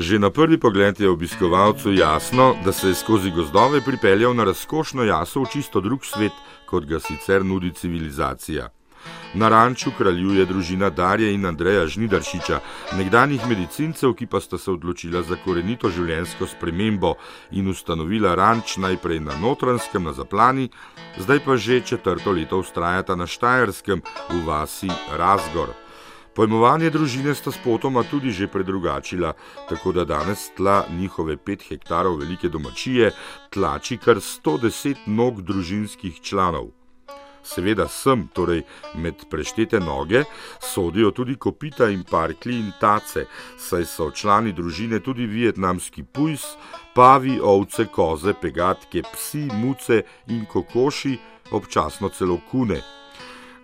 Že na prvi pogled je obiskovalcu jasno, da se je skozi gozdove pripeljal na razkošno jaso v čisto drug svet, kot ga sicer nudi civilizacija. Na ranču kraljuje družina Darje in Andreja Žnidaršiča, nekdanjih medicincev, ki pa sta se odločila za korenito življenjsko spremembo in ustanovila ranč najprej na notranskem, na zaplani, zdaj pa že četrto leto ustrajata na Štajerskem v vasi Razgor. Pojmovanje družine sta spotoma tudi že predrugačila, tako da danes tla njihove pet hektarov velike domačije tlači kar 110 nog družinskih članov. Seveda sem, torej med preštete noge, sodijo tudi kopita in parkli in tace, saj so člani družine tudi vietnamski pujs, pavi, ovce, koze, pegatke, psi, muce in kokoši, občasno celo kune.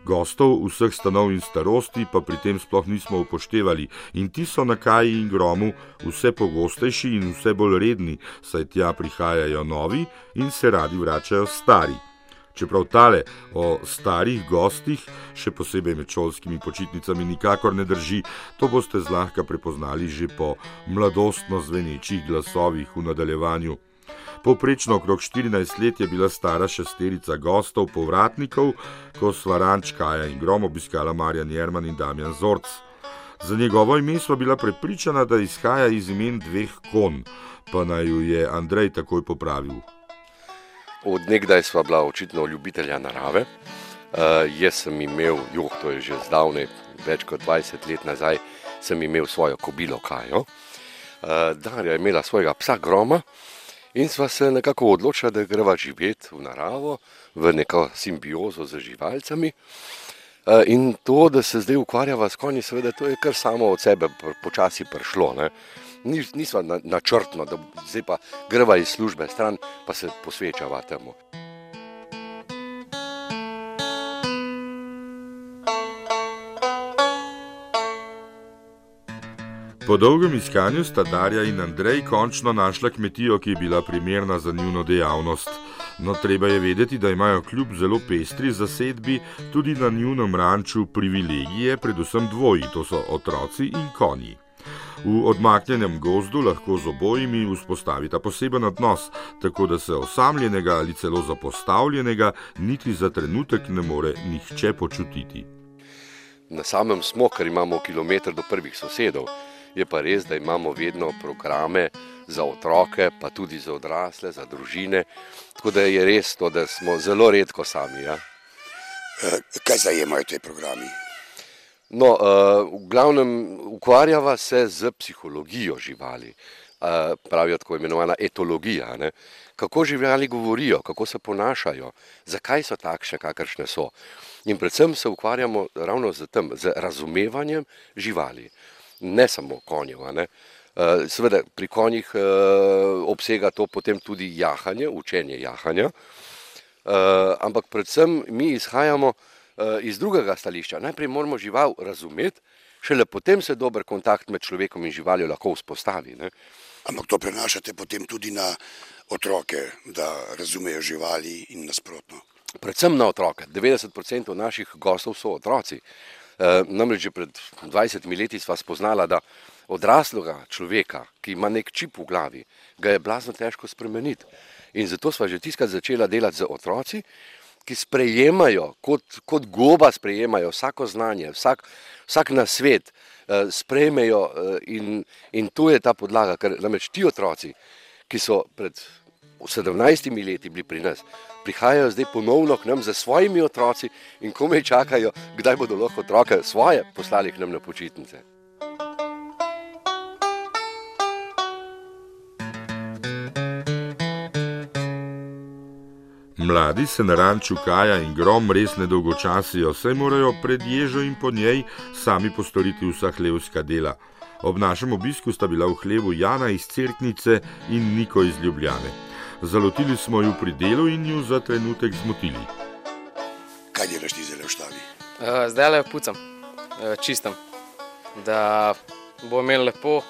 Gostov vseh stanov in starosti pa pri tem sploh nismo upoštevali, in ti so na kaji in gromu vse pogostejši in vse bolj redni, saj tja prihajajo novi in se radi vračajo stari. Čeprav tale o starih gostih, še posebej med šolskimi počitnicami, nikakor ne drži, to boste zlahka prepoznali že po mladostno zvenečih glasovih v nadaljevanju. Poprečno okrog 14 let je bila stara šesterica gostov, povratnikov, ko sva ranč Kaja in Grom obiskala Marjan Jerman in Damjan Zorc. Za njegovo ime sva bila prepričana, da izhaja iz imen dveh kon, pa naj ju je Andrej takoj popravil. Odnegdaj sva bila očitno ljubitelja narave. Uh, jaz sem imel, joh, to je že zdavne, več kot 20 let nazaj, sem imel svojo kobilo Kajo. Uh, Darja je imela svojega psa Groma in sva se nekako odločila, da greva živeti v naravo, v neko simbiozo z živalcami. Uh, in to, da se zdaj ukvarjava s konji, seveda, to je kar samo od sebe počasi prišlo. Ne? nisva načrtno, da zdaj pa greva iz službe stran, pa se posvečava temu. Po dolgem iskanju sta Darja in Andrej končno našla kmetijo, ki je bila primerna za njuno dejavnost. No, treba je vedeti, da imajo kljub zelo pestri zasedbi tudi na njunem ranču privilegije, predvsem dvoji, to so otroci in konji. V odmaknjenem gozdu lahko z obojimi vzpostavita poseben odnos, tako da se osamljenega ali celo zapostavljenega niti za trenutek ne more nihče počutiti. Na samem smo, ker imamo kilometr do prvih sosedov, je pa res, da imamo vedno programe za otroke, pa tudi za odrasle, za družine. Tako da je res to, da smo zelo redko sami. Ja? Eh, kaj zajemajo te programi? No, uh, v glavnem ukvarjava se z psihologijo živali, uh, pravijo tako imenovana etologija. Ne? Kako živali govorijo, kako se ponašajo, zakaj so takšne, kakršne so. In predvsem se ukvarjamo ravno z tem, z razumevanjem živali, ne samo konjev. Ne? Uh, seveda pri konjih uh, obsega to potem tudi jahanje, učenje jahanja, uh, ampak predvsem mi izhajamo Eh, iz drugega stališča. Najprej moramo žival razumeti, šele potem se dober kontakt med človekom in živaljo lahko vzpostavi. Ne? Ampak to prenašate potem tudi na otroke, da razumejo živali in nasprotno. Predvsem na otroke. 90% naših gostov so otroci. E, namreč že pred 20 leti sva spoznala, da odraslega človeka, ki ima nek čip v glavi, ga je blazno težko spremeniti. In zato sva že tiskrat začela delati z otroci, ki sprejemajo, kot, kot goba sprejemajo vsako znanje, vsak, vsak na svet, eh, sprejmejo eh, in, in tu je ta podlaga, ker namreč ti otroci, ki so pred 17 leti bili pri nas, prihajajo zdaj ponovno k nam za svojimi otroci in komaj čakajo, kdaj bodo lahko otroke svoje poslali k nam na počitnice. Mladi se na ranču Kaja in Grom res ne dolgočasijo, saj morajo pred ježo in po njej sami postoriti vsa hlevska dela. Ob našem obisku sta bila v hlevu Jana iz Cerknice in Niko iz Ljubljane. Zalotili smo ju pri delu in ju za trenutek zmotili. Kaj delaš ti zdaj v štali? Uh, zdaj le pucam, uh, čistam, da bo imel lepo, uh,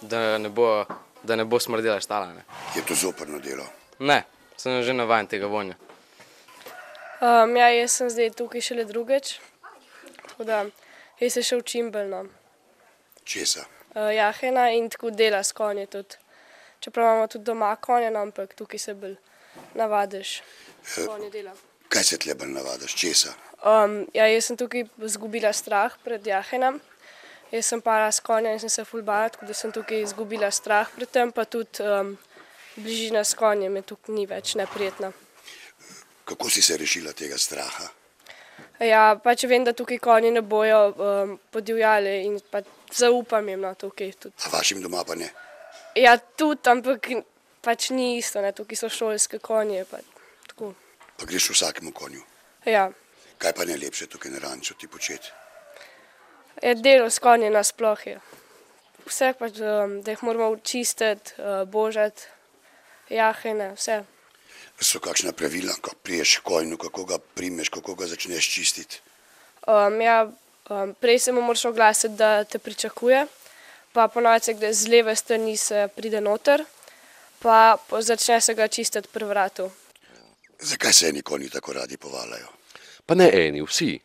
da, ne bo, da ne bo smrdela štala. Ne. Je to zoprno delo? Ne, sem že navaden tega vonja. Um, ja, jaz sem zdaj tukaj šele drugič, tako da jaz se še učim belno. Česa? uh, jahena in tako dela s konji tudi. Čeprav imamo tudi doma konje, no, ampak tukaj se bolj navadiš s konji dela. Kaj se tle bolj navadiš, česa? Um, ja, jaz sem tukaj izgubila strah pred jahenom. Jaz sem para s konjem in sem se fulbala, tako da sem tukaj izgubila strah pred tem, pa tudi um, bližina s konjem je tukaj ni več neprijetna. Kako si se rešila tega straha? Ja, pač vem, da tukaj konji ne bojo um, podivjali in pa zaupam jim na tukaj. Tudi. A vašim doma pa ne? Ja, tudi, ampak pač ni isto, ne? tukaj so šolske konje. Pa, tako. Pa greš vsakemu konju. ja, Kaj pa najlepše tukaj na ranču ti početi? je delo s konji nasploh je. Vse pač, um, da jih moramo čistiti, uh, božati, jahene, vse. So kakšna pravila, ko priješ k konju, kako ga primeš, kako ga začneš čistiti? Um, ja, um, prej se mu moraš oglasiti, da te pričakuje, pa ponovadi se gre z leve strani se pride noter, pa začne se ga čistiti pri vratu. Zakaj se eni konji tako radi povaljajo? Pa ne eni, vsi.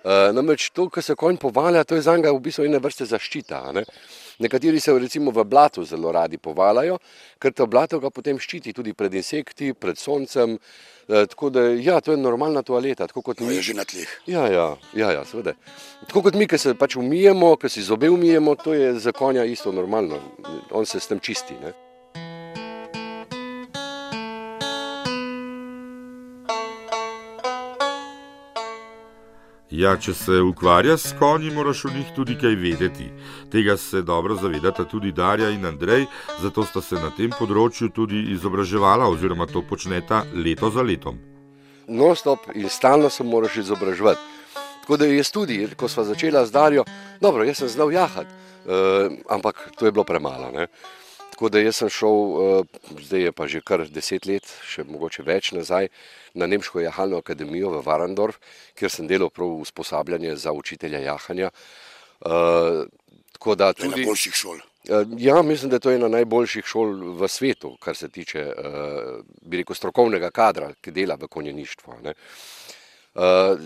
Uh, namreč to, kar se konj povalja, to je za njega v bistvu ena vrsta zaščita. Ne? Nekateri se recimo v blatu zelo radi povaljajo, ker to blato ga potem ščiti tudi pred insekti, pred soncem. Uh, tako da, ja, to je normalna toaleta, To mi. je že na tleh. Ja, ja, ja, ja seveda. Tako kot mi, ki se pač umijemo, ki si zobe umijemo, to je za konja isto normalno. On se s tem čisti. Ne? Ja, če se ukvarjaš s konji, moraš o njih tudi kaj vedeti. Tega se dobro zavedata tudi Darja in Andrej, zato sta se na tem področju tudi izobraževala oziroma to počneta leto za letom. non-stop in stalno se moraš izobraževati. Tako da jaz tudi, ko smo začela z Darjo, dobro, jaz sem znal jahati, uh, ampak to je bilo premalo. Ne? Tako da jaz sem šel, uh, zdaj je pa že kar deset let, še mogoče več nazaj, na Nemško jahalno akademijo v Varandorf, kjer sem delal prav usposabljanje za učitelja jahanja. Uh, tako da tudi. boljših šol. Eh, Ja, mislim, da je to ena najboljših šol v svetu, kar se tiče bi rekel, strokovnega kadra, ki dela v konjeništvu. ne.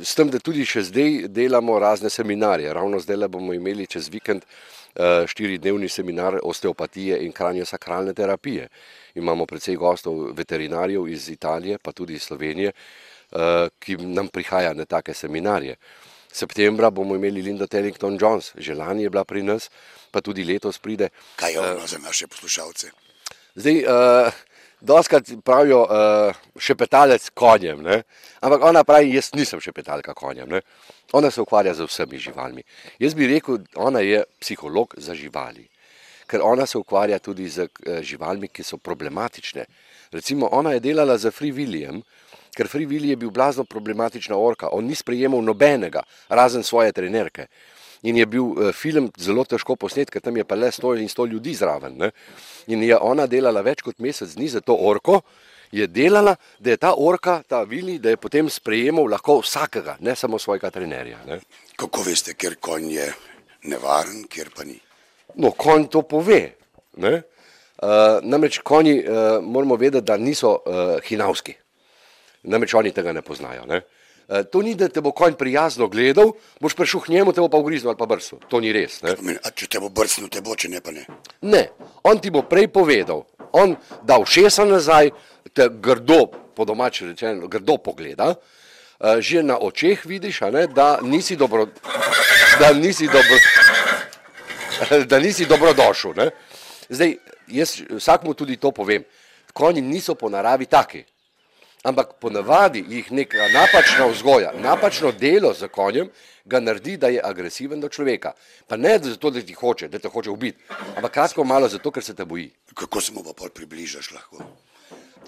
S tem, da tudi še zdaj delamo razne seminarje. Ravno zdaj bomo imeli čez vikend štiridnevni seminar osteopatije in kranjosakralne terapije. Imamo precej gostov, veterinarjev iz Italije, pa tudi iz Slovenije, uh, ki nam prihaja na take seminarje. Septembra bomo imeli Linda Tellington Jones, že lani je bila pri nas, pa tudi letos pride. Kaj je ono za naše poslušalce? Zdaj, uh, doskrat pravijo uh, šepetalec konjem, ne? ampak ona pravi, jaz nisem šepetalka konjem. Ne? Ona se ukvarja z vsemi živalmi. Jaz bi rekel, ona je psiholog za živali, ker ona se ukvarja tudi z uh, živalmi, ki so problematične. Recimo, ona je delala za Free William, ker Free Willy je bil blazno problematična orka, on ni sprejemal nobenega, razen svoje trenerke. In je bil uh, film zelo težko posnet, ker tam je pa le 100 in 100 ljudi zraven. Ne? In je ona delala več kot mesec dni za to orko, je delala, da je ta orka, ta vili, da je potem sprejemal lahko vsakega, ne samo svojega trenerja. Ne? Kako veste, ker konj je nevaren, kjer pa ni? No, konj to pove. Ne? Uh, namreč konji uh, moramo vedeti, da niso uh, hinavski. Namreč oni tega ne poznajo. Ne? Uh, to ni, da te bo konj prijazno gledal, boš prišel k njemu, te bo pa ugriznil ali pa brsil. To ni res. Ne? Pomeni, a če te bo brcnil, te bo, če ne pa ne. Ne, on ti bo prej povedal, on da všesa nazaj, te grdo, po domači rečeno, grdo pogleda, eh, že na očeh vidiš, ne, da nisi dobro, da nisi dobro, da nisi dobrodošel. Ne. Zdaj, jaz vsakmu tudi to povem, konji niso po naravi taki. Ampak ponavadi jih neka napačna vzgoja, napačno delo z konjem ga naredi, da je agresiven do človeka. Pa ne zato, da ti hoče, da te hoče ubiti, ampak kratko malo zato, ker se te boji. Kako se mu pa pol približaš lahko?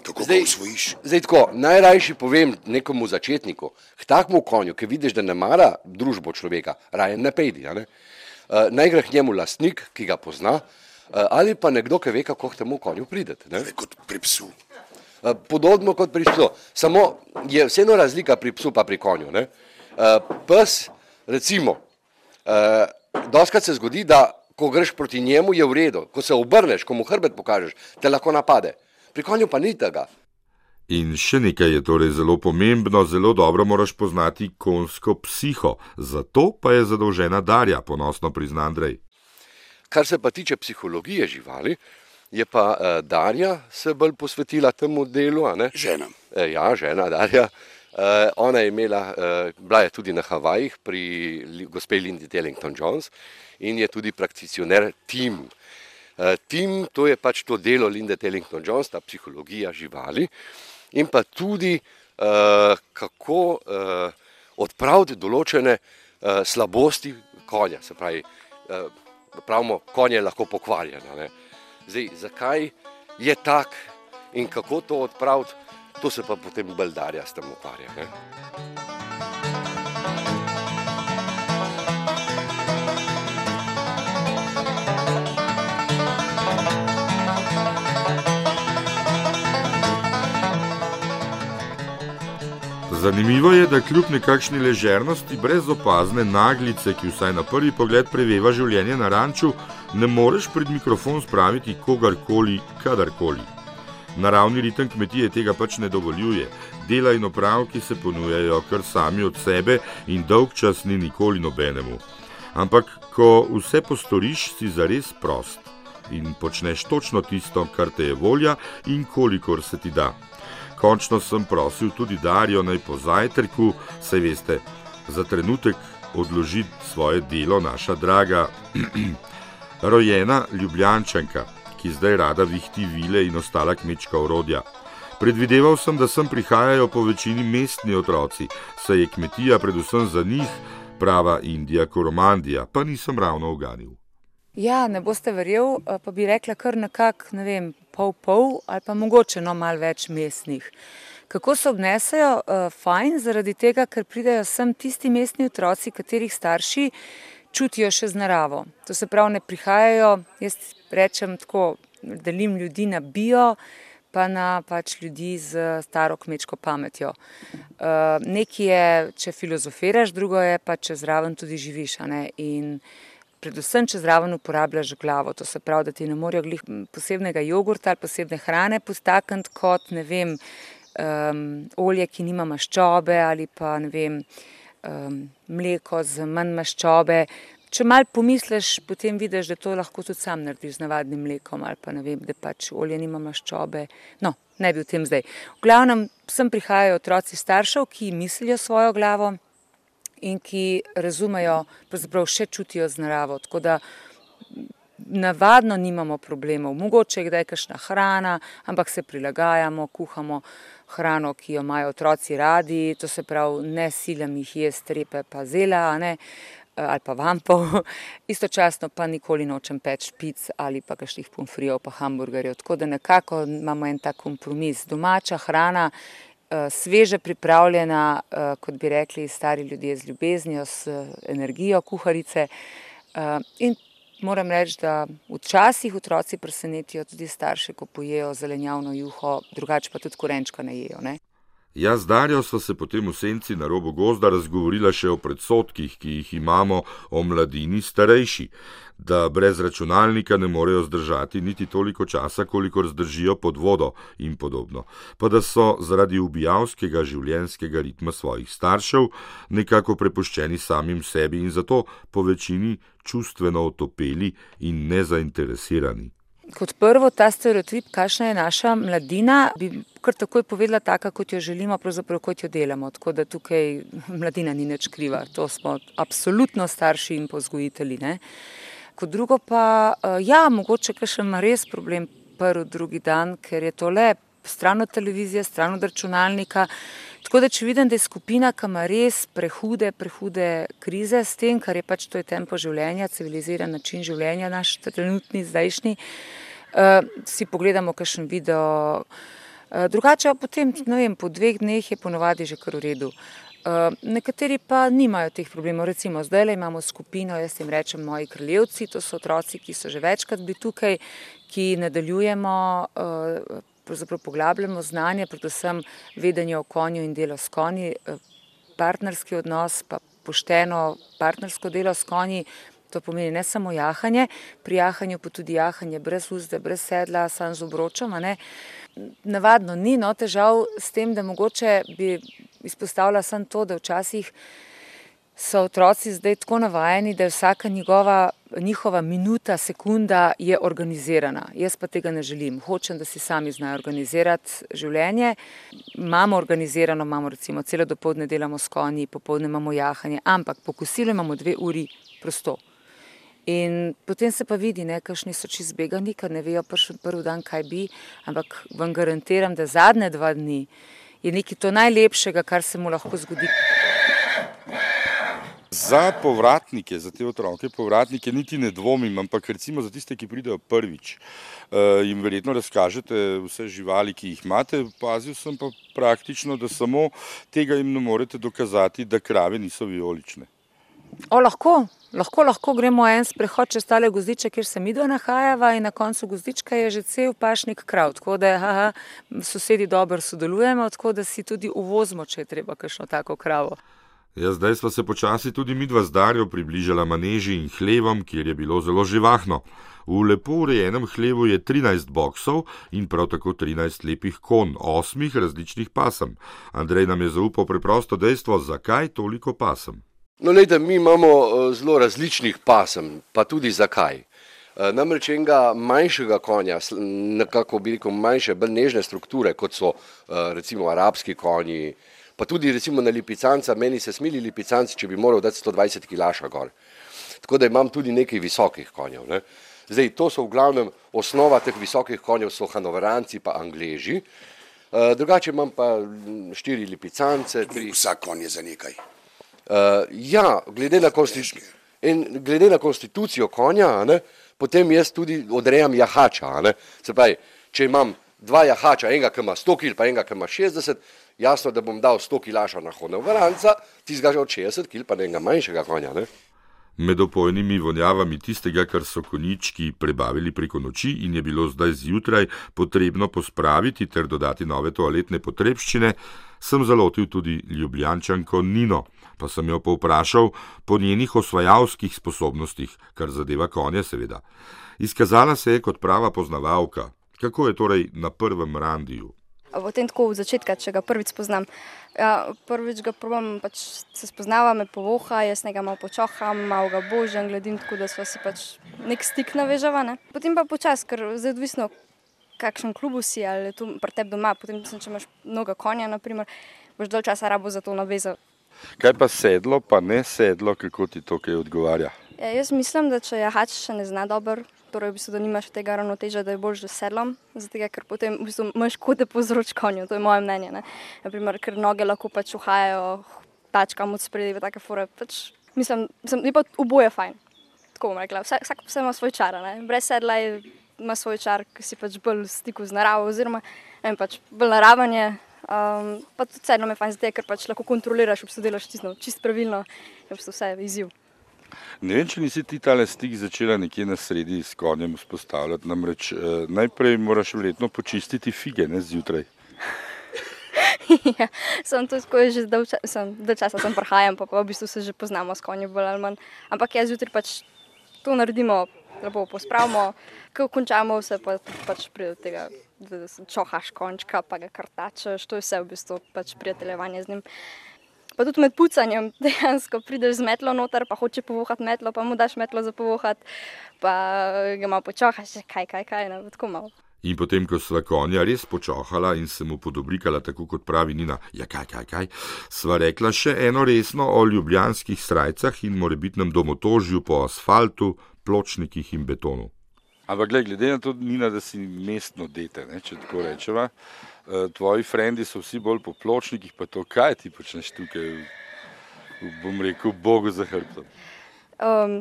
Kako Zdaj- usvojiš? Zdaj tako, najrajši povem nekomu začetniku, k takmu konju, ki vidiš, da ne mara družbo človeka, raje ne pejdi. Ne? Uh, naj gre k njemu lastnik, ki ga pozna, uh, ali pa nekdo, ki ve, kako k temu konju. Le kot pri psu. Eh, Podobno kot pri psu, samo je vseeno razlika pri psu pa pri konju. Ne? Eh, Pes, recimo, eh, doskrat se zgodi, da ko greš proti njemu, je v redu, ko se obrneš, ko mu hrbet pokažeš, te lahko napade. Pri konju pa ni tega. In še nekaj je torej zelo pomembno, zelo dobro moraš poznati konsko psiho, zato pa je zadolžena Darja, ponosno prizna Andrej. Kar se pa tiče psihologije živali, je pa uh, Darja se bolj posvetila temu delu. Žena. E, ja, žena Darja. Uh, ona je imela, uh, bila je tudi na Havajih pri gospe Lindy Tellington Jones in je tudi prakticioner tim. Uh, tim, to je pač to delo Lindy Tellington Jones, ta psihologija živali in pa tudi uh, kako uh, odpraviti določene uh, slabosti konja. Se pravi, uh, pravimo, konj je lahko pokvarjen. Zdaj, zakaj je tak in kako to odpraviti, to se pa potem bolj darja s tem ukvarja. Ne? Zanimivo je, da kljub nekakšni ležernosti, brez opazne naglice, ki vsaj na prvi pogled preveva življenje na ranču, ne moreš pred mikrofon spraviti kogarkoli, kadarkoli. Naravni ritem kmetije tega pač ne dovoljuje, dela in opravki se ponujajo kar sami od sebe in dolg čas ni nikoli nobenemu. Ampak, ko vse postoriš, si zares prost in počneš točno tisto, kar te je volja in kolikor se ti da. Končno sem prosil tudi Darijo naj po zajtrku, se veste, za trenutek odloži svoje delo, naša draga. rojena ljubljančanka, ki zdaj rada vihti vile in ostala kmečka orodja. Predvideval sem, da sem prihajajo po večini mestni otroci, saj je kmetija predvsem za njih prava Indija Koromandija, pa nisem ravno uganil. Ja, ne boste verjel, pa bi rekla kar nekako, ne vem, pol pol ali pa mogoče no mal več mestnih. Kako se obnesajo? Uh, fajn, zaradi tega, ker pridejo sem tisti mestni otroci, katerih starši čutijo še z naravo. To se pravi, ne prihajajo, jaz rečem tako, delim ljudi na bio, pa na pač ljudi z staro kmečko pametjo. Uh, Nekaj je, če filozofiraš, drugo je pa, če zraven tudi živiš. In predvsem, če zraven uporabljaš glavo. To se pravi, da ti ne morejo glih posebnega jogurta ali posebne hrane postakniti kot, ne vem, um, olje, ki nima maščobe ali pa, ne vem, um, mleko z manj maščobe. Če mal pomisliš, potem vidiš, da to lahko tudi sam narediš z navadnim mlekom ali pa ne vem, da pač olje nima maščobe. No, ne bi v tem zdaj. V glavnem sem prihajajo otroci staršev, ki mislijo svojo glavo in ki razumejo, pravzaprav še čutijo z naravo. Tako da navadno nimamo problemov. Mogoče je kdaj kakšna hrana, ampak se prilagajamo, kuhamo hrano, ki jo imajo otroci radi, to se pravi, ne silam jih je strepe pa zela, ne, ali pa vampov, istočasno pa nikoli nočem peč pic ali pa kakšnih pomfrijev pa hamburgerjev. Tako da nekako imamo en tak kompromis. Domača hrana, eh, sveže pripravljena, eh, kot bi rekli stari ljudje z ljubeznijo, s energijo kuharice eh, in Moram reči, da včasih otroci presenetijo tudi starše, ko pojejo zelenjavno juho, drugače pa tudi korenčka ne jejo. Ne? Jaz z Darjo sva se potem v senci na robu gozda razgovorila še o predsotkih, ki jih imamo o mladini starejši, da brez računalnika ne morejo zdržati niti toliko časa, kolikor zdržijo pod vodo in podobno, pa da so zaradi ubijalskega življenjskega ritma svojih staršev nekako prepuščeni samim sebi in zato po večini čustveno otopeli in nezainteresirani. Kot prvo, ta stereotip, kakšna je naša mladina, bi kar takoj povedala, taka, kot jo želimo, pravzaprav kot jo delamo. Tako da tukaj mladina ni nič kriva, to smo absolutno starši in pozgojitelji. Kot drugo pa, eh, ja, mogoče še ima res problem prvi, drugi dan, ker je to le stran od televizije, stran od računalnika. Tako da, če vidim, da je skupina, ki ima res prehude, prehude krize s tem, kar je pač to je tempo življenja, civiliziran način življenja, naš trenutni, zdajšnji, uh, si pogledamo kakšen video. Uh, drugače, potem, ne vem, po dveh dneh je ponovadi že kar v redu. Uh, nekateri pa nimajo teh problemov. Recimo, zdaj le imamo skupino, jaz jim rečem, moji kraljevci, to so otroci, ki so že večkrat bili tukaj, ki nadaljujemo. Uh, poglabljamo znanje, predvsem vedenje o konju in delo s konji, eh, partnerski odnos, pa pošteno partnersko delo s konji. To pomeni ne samo jahanje, pri jahanju pa tudi jahanje brez uzde, brez sedla, sam z obročom. Navadno ni no, težav s tem, da mogoče bi izpostavila samo to, da včasih so otroci zdaj tako navajeni, da je vsaka njegova, njihova minuta, sekunda je organizirana. Jaz pa tega ne želim. Hočem, da si sami znajo organizirati življenje. Imamo organizirano, imamo recimo celo dopoledne delamo s konji, popoldne imamo jahanje, ampak po kosilu imamo dve uri prosto. In potem se pa vidi, ne, kakšni so čist zbegani, ker ne vejo prvi dan, kaj bi, ampak vam garantiram, da zadnje dva dni je nekaj to najlepšega, kar se mu lahko zgodi. Za povratnike, za te otroke, povratnike niti ne dvomim, ampak recimo za tiste, ki pridejo prvič, uh, jim verjetno razkažete vse živali, ki jih imate. Pazil sem pa praktično, da samo tega jim ne morete dokazati, da krave niso vijolične. O, lahko, lahko, lahko gremo en sprehod čez tale gozdiče, kjer se mi dva nahajava in na koncu gozdička je že cel pašnik krav, tako da aha, sosedi dobro sodelujemo, tako da si tudi uvozimo, če je treba kakšno tako kravo. Ja, zdaj smo se počasi tudi mi dva z Darjo približala maneži in hlevom, kjer je bilo zelo živahno. V lepo urejenem hlevu je 13 boksov in prav tako 13 lepih kon, osmih različnih pasem. Andrej nam je zaupal preprosto dejstvo, zakaj toliko pasem. No, lejte, mi imamo eh, zelo različnih pasem, pa tudi zakaj. Eh, namreč enega manjšega konja, nekako bi rekel manjše, bolj nežne strukture, kot so eh, recimo arabski konji, pa tudi recimo na lipicanca, meni se smili lipicanci, če bi moral dati 120 kilaša gor. Tako da imam tudi nekaj visokih konjev. Ne. Zdaj, to so v glavnem osnova teh visokih konjev, so hanoveranci pa angleži. Drugače imam pa štiri lipicance. Tri... Vsak konj je za nekaj. Uh, ja, glede na, glede na konstitucijo konja, ne, potem jaz tudi odrejam jahača. Se pravi, če imam dva jahača, enega, ki ima 100 kg, pa enega, ki ima 60, jasno, da bom dal 100 kg na hodne varanca, ti zgaže od 60 kg, pa enega manjšega konja. Ne. Med opojnimi vonjavami tistega, kar so konički prebavili preko noči in je bilo zdaj zjutraj potrebno pospraviti ter dodati nove toaletne potrebščine, sem zalotil tudi ljubljančanko Nino pa sem jo povprašal po njenih osvajalskih sposobnostih, kar zadeva konje, seveda. Izkazala se je kot prava poznavalka. Kako je torej na prvem randiju? V tem tako v začetku, če ga prvič spoznam. Ja, prvič ga probam, pač se spoznava, me povoha, jaz njega malo počoham, malo ga božam, gledim tako, da smo si pač nek stik navežava. Ne? Potem pa počas, ker zdaj odvisno, kakšen klubu si ali tu pri tebi doma, potem če imaš mnogo konja, naprimer, boš dol časa rabo za to navezal. Kaj pa sedlo, pa ne sedlo, kako ti to kaj odgovarja? Ja, jaz mislim, da če jahač še ne zna dobro, torej v bistvu, da nimaš tega ravnoteža, da je bolj že sedlom, zato ker potem v bistvu imaš škode povzroč konju, to je moje mnenje. Ne? Naprimer, ker noge lahko pač uhajajo, tačkam od spredi v take fore. Pač, mislim, sem, je pa oboje fajn. Tako bom rekla, vsak, vsak ima svoj čar, ne? brez sedla je, ima svoj čar, ki si pač bolj v stiku z naravo, oziroma ne, pač bolj naravanje. Um, pa tudi vseeno me fajn zdaj, ker pač lahko kontroliraš, če delaš čisto, čisto pravilno, je pač vse izziv. Ne vem, če nisi ti tale stik začela nekje na sredi s konjem vzpostavljati. Namreč eh, najprej moraš verjetno počistiti fige, ne zjutraj. ja, sem to tako že dolgo časa, sem prihajam, pa, pa v bistvu se že poznamo s konjem bolj ali manj. Ampak jaz zjutraj pač to naredimo, lepo pospravimo, ko končamo vse, pa pač pride do tega da čohaš končka, pa ga kartačeš, to je vse v bistvu pač prijateljevanje z njim. Pa tudi med pucanjem, dejansko prideš z metlo noter, pa hoče povohati metlo, pa mu daš metlo za povohati, pa ga malo počohaš, kaj, kaj, kaj, ne, tako malo. In potem, ko sva konja res počohala in se mu podobrikala, tako kot pravi Nina, ja, kaj, kaj, kaj, sva rekla še eno resno o ljubljanskih srajcah in morebitnem domotožju po asfaltu, pločnikih in betonu. Ampak gled, glede na to, Nina, da si mestno dete, ne, če tako rečeva, eh, tvoji frendi so vsi bolj po pločnikih, pa to, kaj ti počneš tukaj, bom rekel, Bogu za hrbtom. Um,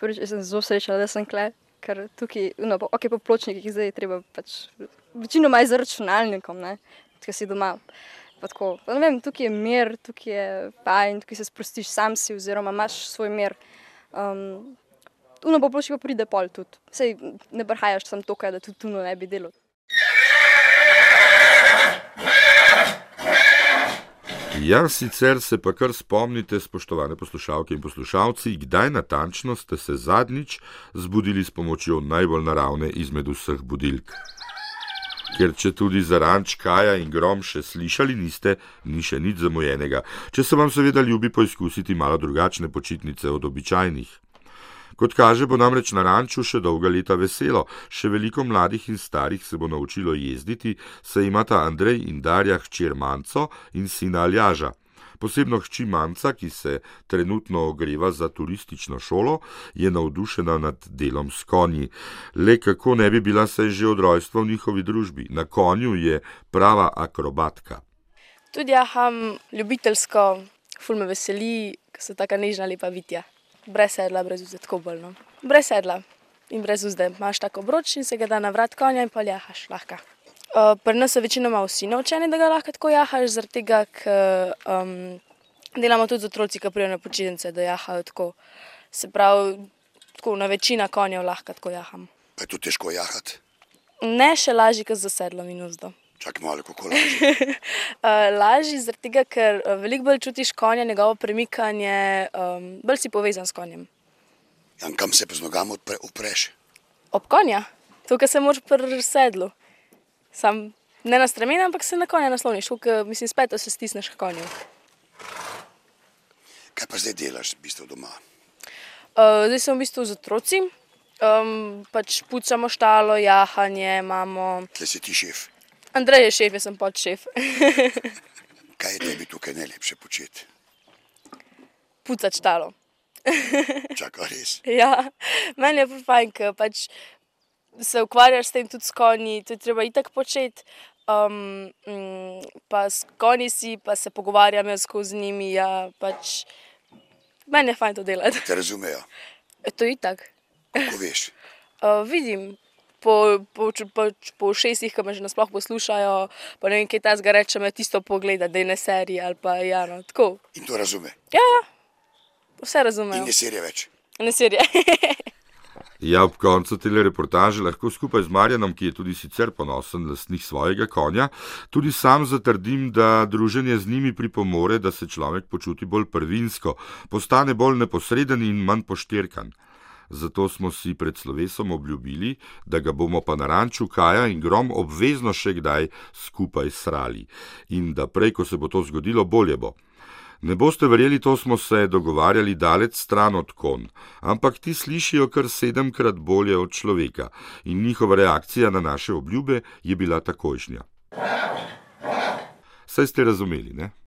prvič, sem zelo srečna, da sem kle, ker tukaj, no, ok, po pločnikih zdaj je treba pač, večino maj za računalnikom, ne, tukaj si doma. Pa tako, pa vem, tukaj je mir, tukaj je fajn, tukaj se sprostiš sam si, oziroma imaš svoj mir. Um, Tuno bo prišel, pride pol tudi. Sej ne brhajaš sem to, da tudi tuno ne bi delal. Ja, sicer se pa kar spomnite, spoštovane poslušalke in poslušalci, kdaj natančno ste se zadnjič zbudili s pomočjo najbolj naravne izmed vseh budilk. Ker če tudi za ranč Kaja in Grom še slišali niste, ni še nič zamujenega, če se vam seveda ljubi poizkusiti malo drugačne počitnice od običajnih. Kot kaže, bo namreč na ranču še dolga leta veselo, še veliko mladih in starih se bo naučilo jezditi, saj imata Andrej in Darja hčer Manco in sina Aljaža. Posebno hči Manca, ki se trenutno ogreva za turistično šolo, je navdušena nad delom s konji. Le kako ne bi bila se že od rojstva v njihovi družbi? Na konju je prava akrobatka. Tudi jaham ljubiteljsko, ful me veseli, ker so tako nežna lepa vitja. Brez sedla, brez uzde, tako bolno. Brez sedla in brez uzde. Imaš tako obroč in se ga da na vrat konja in pa jahaš lahko. Uh, pri nas so večinoma vsi naučeni, da ga lahko tako jahaš, zaradi tega, ker um, delamo tudi z otroci, ki prijo na počitnice, da jahajo tako. Se pravi, tako na večina konjev lahko tako jaham. Pa je to težko jahati. Ne še lažje, kot za sedlom in uzdo. Čakaj malo, kako lažje. uh, lažje zaradi tega, ker uh, veliko bolj čutiš konja, njegovo premikanje, um, bolj si povezan s konjem. Ja, kam se pa z nogami odpre, upreš? Ob konja, tukaj se moraš pri sedlu. Sam ne na stremena, ampak se na konja nasloniš, kot mislim, spet se stisneš k konju. Kaj pa zdaj delaš, v bistvu doma? Uh, zdaj sem v bistvu z otroci, um, pač pucamo štalo, jahanje, imamo. Tle si ti šef. Andrej je šef, jaz sem pod šef. Kaj je tebi tukaj najlepše početi? Pucati štalo. Čakaj, res. ja, meni je fajn, ker pač se ukvarjaš s tem tudi s konji, to je treba itak početi. Um, mm, pa s konji si, pa se pogovarjam jaz skozi njimi. Ja, pač, meni je fajn to delati. Te razumejo, E, to je itak. kako veš. Uh, vidim. Po, po, po, po šestih, ki me že nasploh poslušajo, pa ne vem, kaj ta zga reče, me tisto pogleda, da je ne serija ali pa ja, no, tako. In to razume. Ja, ja, vse In razumejo. ne serije več. Ne serija. Ja, ob koncu te reportaže lahko skupaj z Marjanom, ki je tudi sicer ponosen lastnik svojega konja, tudi sam zatrdim, da druženje z njimi pripomore, da se človek počuti bolj prvinsko, postane bolj neposreden in manj pošterkan. Zato smo si pred slovesom obljubili, da ga bomo pa na ranču Kaja in Grom obvezno še kdaj skupaj srali. In da prej, ko se bo to zgodilo, bolje bo. Ne boste verjeli, to smo se dogovarjali daleč stran od kon, ampak ti slišijo kar sedemkrat bolje od človeka in njihova reakcija na naše obljube je bila takojšnja. Saj ste razumeli, ne?